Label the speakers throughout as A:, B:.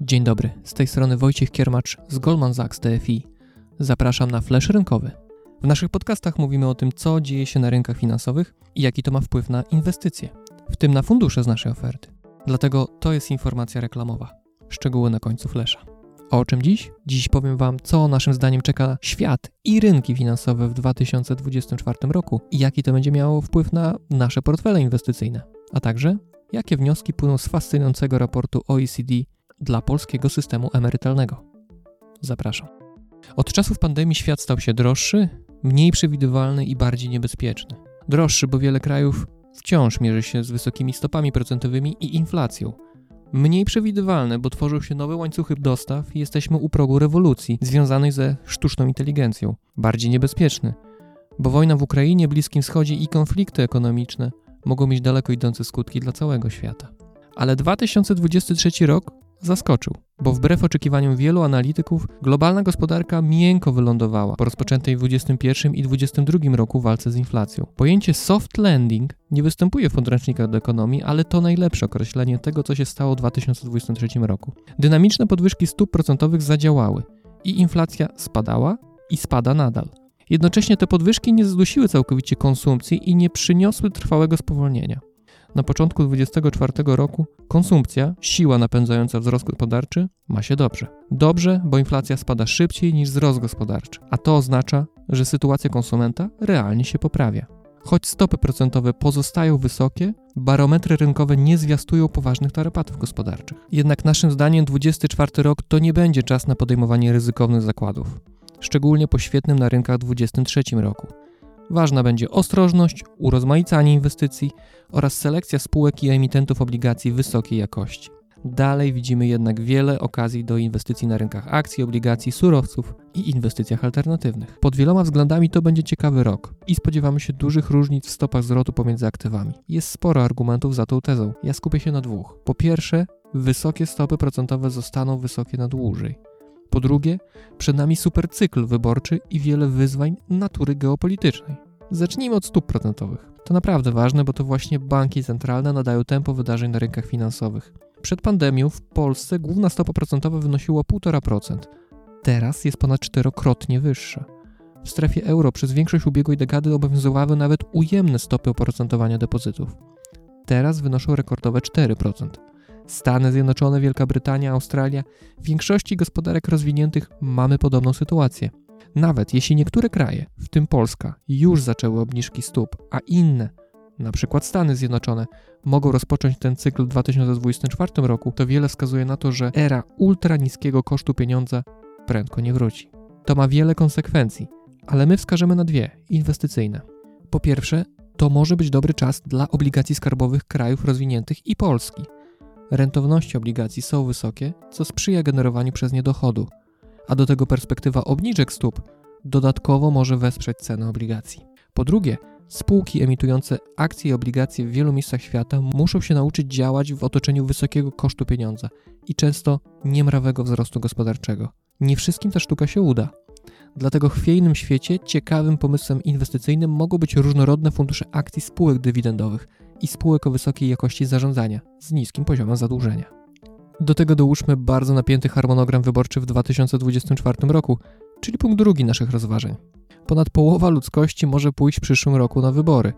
A: Dzień dobry, z tej strony Wojciech Kiermacz z Goldman Sachs TFI. Zapraszam na Flash Rynkowy. W naszych podcastach mówimy o tym, co dzieje się na rynkach finansowych i jaki to ma wpływ na inwestycje, w tym na fundusze z naszej oferty. Dlatego to jest informacja reklamowa. Szczegóły na końcu Flasha. O czym dziś? Dziś powiem Wam, co naszym zdaniem czeka świat i rynki finansowe w 2024 roku i jaki to będzie miało wpływ na nasze portfele inwestycyjne, a także jakie wnioski płyną z fascynującego raportu OECD dla polskiego systemu emerytalnego. Zapraszam. Od czasów pandemii świat stał się droższy, mniej przewidywalny i bardziej niebezpieczny. Droższy, bo wiele krajów wciąż mierzy się z wysokimi stopami procentowymi i inflacją. Mniej przewidywalny, bo tworzą się nowe łańcuchy dostaw i jesteśmy u progu rewolucji związanej ze sztuczną inteligencją. Bardziej niebezpieczny, bo wojna w Ukrainie, Bliskim Wschodzie i konflikty ekonomiczne mogą mieć daleko idące skutki dla całego świata. Ale 2023 rok zaskoczył, bo wbrew oczekiwaniom wielu analityków, globalna gospodarka miękko wylądowała po rozpoczętej w 2021 i 2022 roku walce z inflacją. Pojęcie soft landing nie występuje w podręcznikach do ekonomii, ale to najlepsze określenie tego, co się stało w 2023 roku. Dynamiczne podwyżki stóp procentowych zadziałały i inflacja spadała i spada nadal. Jednocześnie te podwyżki nie zdusiły całkowicie konsumpcji i nie przyniosły trwałego spowolnienia na początku 2024 roku konsumpcja, siła napędzająca wzrost gospodarczy, ma się dobrze. Dobrze, bo inflacja spada szybciej niż wzrost gospodarczy, a to oznacza, że sytuacja konsumenta realnie się poprawia. Choć stopy procentowe pozostają wysokie, barometry rynkowe nie zwiastują poważnych tarapatów gospodarczych. Jednak naszym zdaniem 2024 rok to nie będzie czas na podejmowanie ryzykownych zakładów, szczególnie po świetnym na rynkach 2023 roku. Ważna będzie ostrożność, urozmaicanie inwestycji oraz selekcja spółek i emitentów obligacji wysokiej jakości. Dalej widzimy jednak wiele okazji do inwestycji na rynkach akcji, obligacji, surowców i inwestycjach alternatywnych. Pod wieloma względami to będzie ciekawy rok i spodziewamy się dużych różnic w stopach zwrotu pomiędzy aktywami. Jest sporo argumentów za tą tezą. Ja skupię się na dwóch. Po pierwsze, wysokie stopy procentowe zostaną wysokie na dłużej. Po drugie, przed nami supercykl wyborczy i wiele wyzwań natury geopolitycznej. Zacznijmy od stóp procentowych. To naprawdę ważne, bo to właśnie banki centralne nadają tempo wydarzeń na rynkach finansowych. Przed pandemią w Polsce główna stopa procentowa wynosiła 1,5%. Teraz jest ponad czterokrotnie wyższa. W strefie euro przez większość ubiegłej dekady obowiązywały nawet ujemne stopy oprocentowania depozytów. Teraz wynoszą rekordowe 4%. Stany Zjednoczone, Wielka Brytania, Australia, w większości gospodarek rozwiniętych mamy podobną sytuację. Nawet jeśli niektóre kraje, w tym Polska, już zaczęły obniżki stóp, a inne, np. Stany Zjednoczone, mogą rozpocząć ten cykl w 2024 roku, to wiele wskazuje na to, że era ultra niskiego kosztu pieniądza prędko nie wróci. To ma wiele konsekwencji, ale my wskażemy na dwie inwestycyjne. Po pierwsze, to może być dobry czas dla obligacji skarbowych krajów rozwiniętych i Polski. Rentowności obligacji są wysokie, co sprzyja generowaniu przez nie dochodu, a do tego perspektywa obniżek stóp dodatkowo może wesprzeć cenę obligacji. Po drugie, spółki emitujące akcje i obligacje w wielu miejscach świata muszą się nauczyć działać w otoczeniu wysokiego kosztu pieniądza i często niemrawego wzrostu gospodarczego. Nie wszystkim ta sztuka się uda. Dlatego w chwiejnym świecie ciekawym pomysłem inwestycyjnym mogą być różnorodne fundusze akcji spółek dywidendowych i spółek o wysokiej jakości zarządzania z niskim poziomem zadłużenia. Do tego dołóżmy bardzo napięty harmonogram wyborczy w 2024 roku, czyli punkt drugi naszych rozważań. Ponad połowa ludzkości może pójść w przyszłym roku na wybory.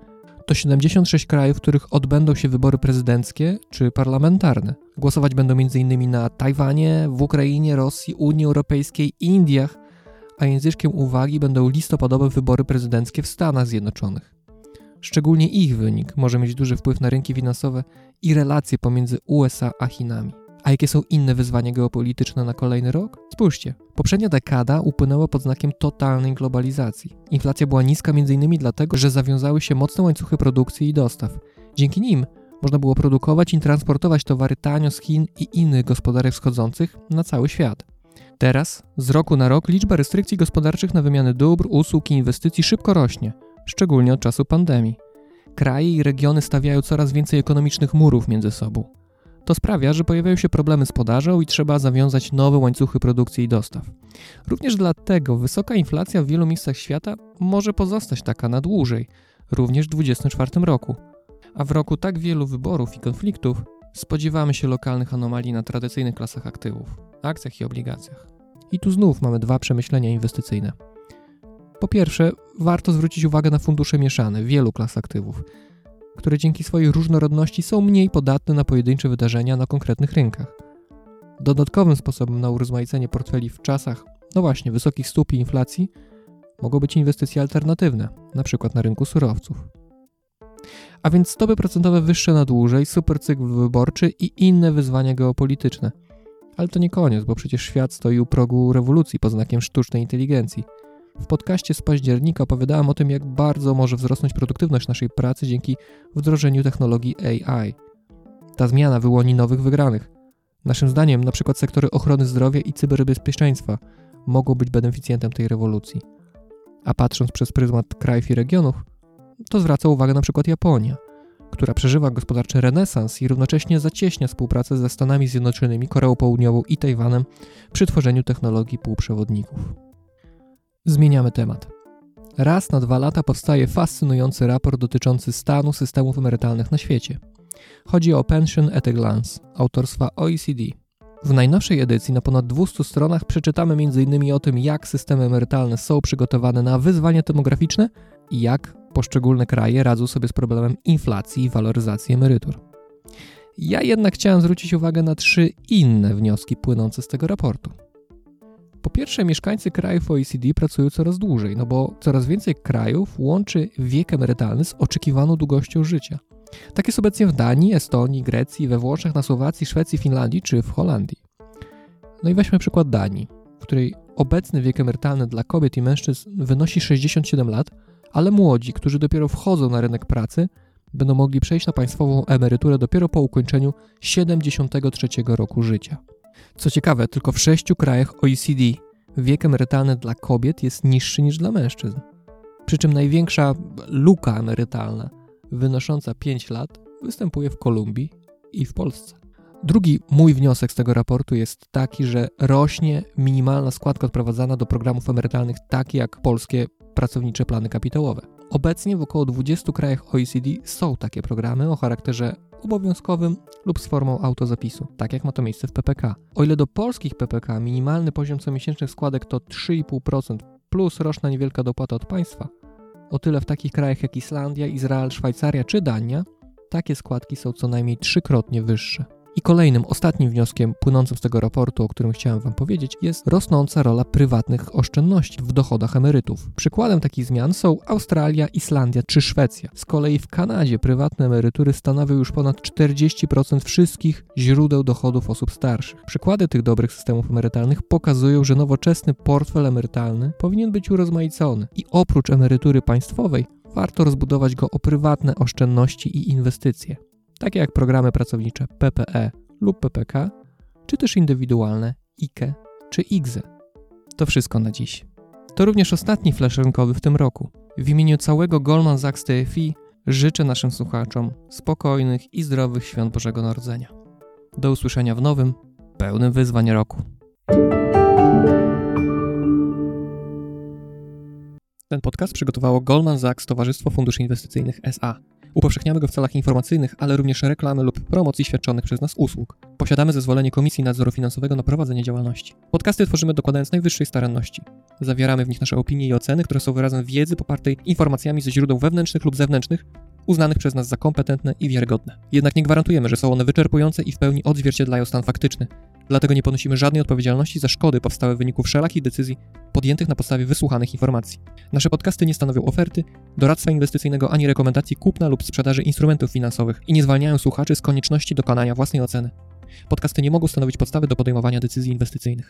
A: To 76 krajów, w których odbędą się wybory prezydenckie czy parlamentarne. Głosować będą m.in. na Tajwanie, w Ukrainie, Rosji, Unii Europejskiej Indiach, a języczkiem uwagi będą listopadowe wybory prezydenckie w Stanach Zjednoczonych. Szczególnie ich wynik może mieć duży wpływ na rynki finansowe i relacje pomiędzy USA a Chinami. A jakie są inne wyzwania geopolityczne na kolejny rok? Spójrzcie. Poprzednia dekada upłynęła pod znakiem totalnej globalizacji. Inflacja była niska m.in. dlatego, że zawiązały się mocne łańcuchy produkcji i dostaw. Dzięki nim można było produkować i transportować towary tanio z Chin i innych gospodarek wschodzących na cały świat. Teraz, z roku na rok, liczba restrykcji gospodarczych na wymianę dóbr, usług i inwestycji szybko rośnie, szczególnie od czasu pandemii. Kraje i regiony stawiają coraz więcej ekonomicznych murów między sobą. To sprawia, że pojawiają się problemy z podażą i trzeba zawiązać nowe łańcuchy produkcji i dostaw. Również dlatego wysoka inflacja w wielu miejscach świata może pozostać taka na dłużej, również w 2024 roku. A w roku tak wielu wyborów i konfliktów spodziewamy się lokalnych anomalii na tradycyjnych klasach aktywów, akcjach i obligacjach. I tu znów mamy dwa przemyślenia inwestycyjne. Po pierwsze, warto zwrócić uwagę na fundusze mieszane wielu klas aktywów, które dzięki swojej różnorodności są mniej podatne na pojedyncze wydarzenia na konkretnych rynkach. Dodatkowym sposobem na urozmaicenie portfeli w czasach, no właśnie, wysokich stóp i inflacji mogą być inwestycje alternatywne, np. na rynku surowców. A więc stopy procentowe wyższe na dłużej, supercykl wyborczy i inne wyzwania geopolityczne. Ale to nie koniec, bo przecież świat stoi u progu rewolucji pod znakiem sztucznej inteligencji. W podcaście z października opowiadałem o tym, jak bardzo może wzrosnąć produktywność naszej pracy dzięki wdrożeniu technologii AI. Ta zmiana wyłoni nowych wygranych. Naszym zdaniem, na przykład sektory ochrony zdrowia i cyberbezpieczeństwa mogą być beneficjentem tej rewolucji. A patrząc przez pryzmat krajów i regionów, to zwraca uwagę na przykład Japonia, która przeżywa gospodarczy renesans i równocześnie zacieśnia współpracę ze Stanami Zjednoczonymi, Koreą Południową i Tajwanem przy tworzeniu technologii półprzewodników. Zmieniamy temat. Raz na dwa lata powstaje fascynujący raport dotyczący stanu systemów emerytalnych na świecie. Chodzi o Pension at a Glance autorstwa OECD. W najnowszej edycji na ponad 200 stronach przeczytamy m.in. o tym, jak systemy emerytalne są przygotowane na wyzwania demograficzne i jak poszczególne kraje radzą sobie z problemem inflacji i waloryzacji emerytur. Ja jednak chciałem zwrócić uwagę na trzy inne wnioski płynące z tego raportu. Po pierwsze, mieszkańcy krajów OECD pracują coraz dłużej, no bo coraz więcej krajów łączy wiek emerytalny z oczekiwaną długością życia. Tak jest obecnie w Danii, Estonii, Grecji, we Włoszech, na Słowacji, Szwecji, Finlandii czy w Holandii. No i weźmy przykład Danii, w której obecny wiek emerytalny dla kobiet i mężczyzn wynosi 67 lat, ale młodzi, którzy dopiero wchodzą na rynek pracy, będą mogli przejść na państwową emeryturę dopiero po ukończeniu 73 roku życia. Co ciekawe, tylko w sześciu krajach OECD wiek emerytalny dla kobiet jest niższy niż dla mężczyzn. Przy czym największa luka emerytalna, wynosząca 5 lat, występuje w Kolumbii i w Polsce. Drugi mój wniosek z tego raportu jest taki, że rośnie minimalna składka odprowadzana do programów emerytalnych, takie jak polskie pracownicze plany kapitałowe. Obecnie w około 20 krajach OECD są takie programy o charakterze obowiązkowym lub z formą autozapisu, tak jak ma to miejsce w PPK. O ile do polskich PPK minimalny poziom comiesięcznych składek to 3,5% plus roczna niewielka dopłata od państwa, o tyle w takich krajach jak Islandia, Izrael, Szwajcaria czy Dania takie składki są co najmniej trzykrotnie wyższe. I kolejnym, ostatnim wnioskiem płynącym z tego raportu, o którym chciałem Wam powiedzieć, jest rosnąca rola prywatnych oszczędności w dochodach emerytów. Przykładem takich zmian są Australia, Islandia czy Szwecja. Z kolei w Kanadzie prywatne emerytury stanowią już ponad 40% wszystkich źródeł dochodów osób starszych. Przykłady tych dobrych systemów emerytalnych pokazują, że nowoczesny portfel emerytalny powinien być urozmaicony i oprócz emerytury państwowej warto rozbudować go o prywatne oszczędności i inwestycje takie jak programy pracownicze PPE lub PPK, czy też indywidualne IKE czy IGZE. To wszystko na dziś. To również ostatni flash rynkowy w tym roku. W imieniu całego Goldman Sachs TFI życzę naszym słuchaczom spokojnych i zdrowych świąt Bożego Narodzenia. Do usłyszenia w nowym, pełnym wyzwań roku. Ten podcast przygotowało Goldman Sachs Towarzystwo Funduszy Inwestycyjnych SA. Upowszechniamy go w celach informacyjnych, ale również reklamy lub promocji świadczonych przez nas usług. Posiadamy zezwolenie Komisji Nadzoru Finansowego na prowadzenie działalności. Podcasty tworzymy dokładając najwyższej staranności. Zawieramy w nich nasze opinie i oceny, które są wyrazem wiedzy popartej informacjami ze źródeł wewnętrznych lub zewnętrznych, uznanych przez nas za kompetentne i wiarygodne. Jednak nie gwarantujemy, że są one wyczerpujące i w pełni odzwierciedlają stan faktyczny. Dlatego nie ponosimy żadnej odpowiedzialności za szkody powstałe w wyniku wszelakich decyzji podjętych na podstawie wysłuchanych informacji. Nasze podcasty nie stanowią oferty, doradztwa inwestycyjnego ani rekomendacji kupna lub sprzedaży instrumentów finansowych i nie zwalniają słuchaczy z konieczności dokonania własnej oceny. Podcasty nie mogą stanowić podstawy do podejmowania decyzji inwestycyjnych.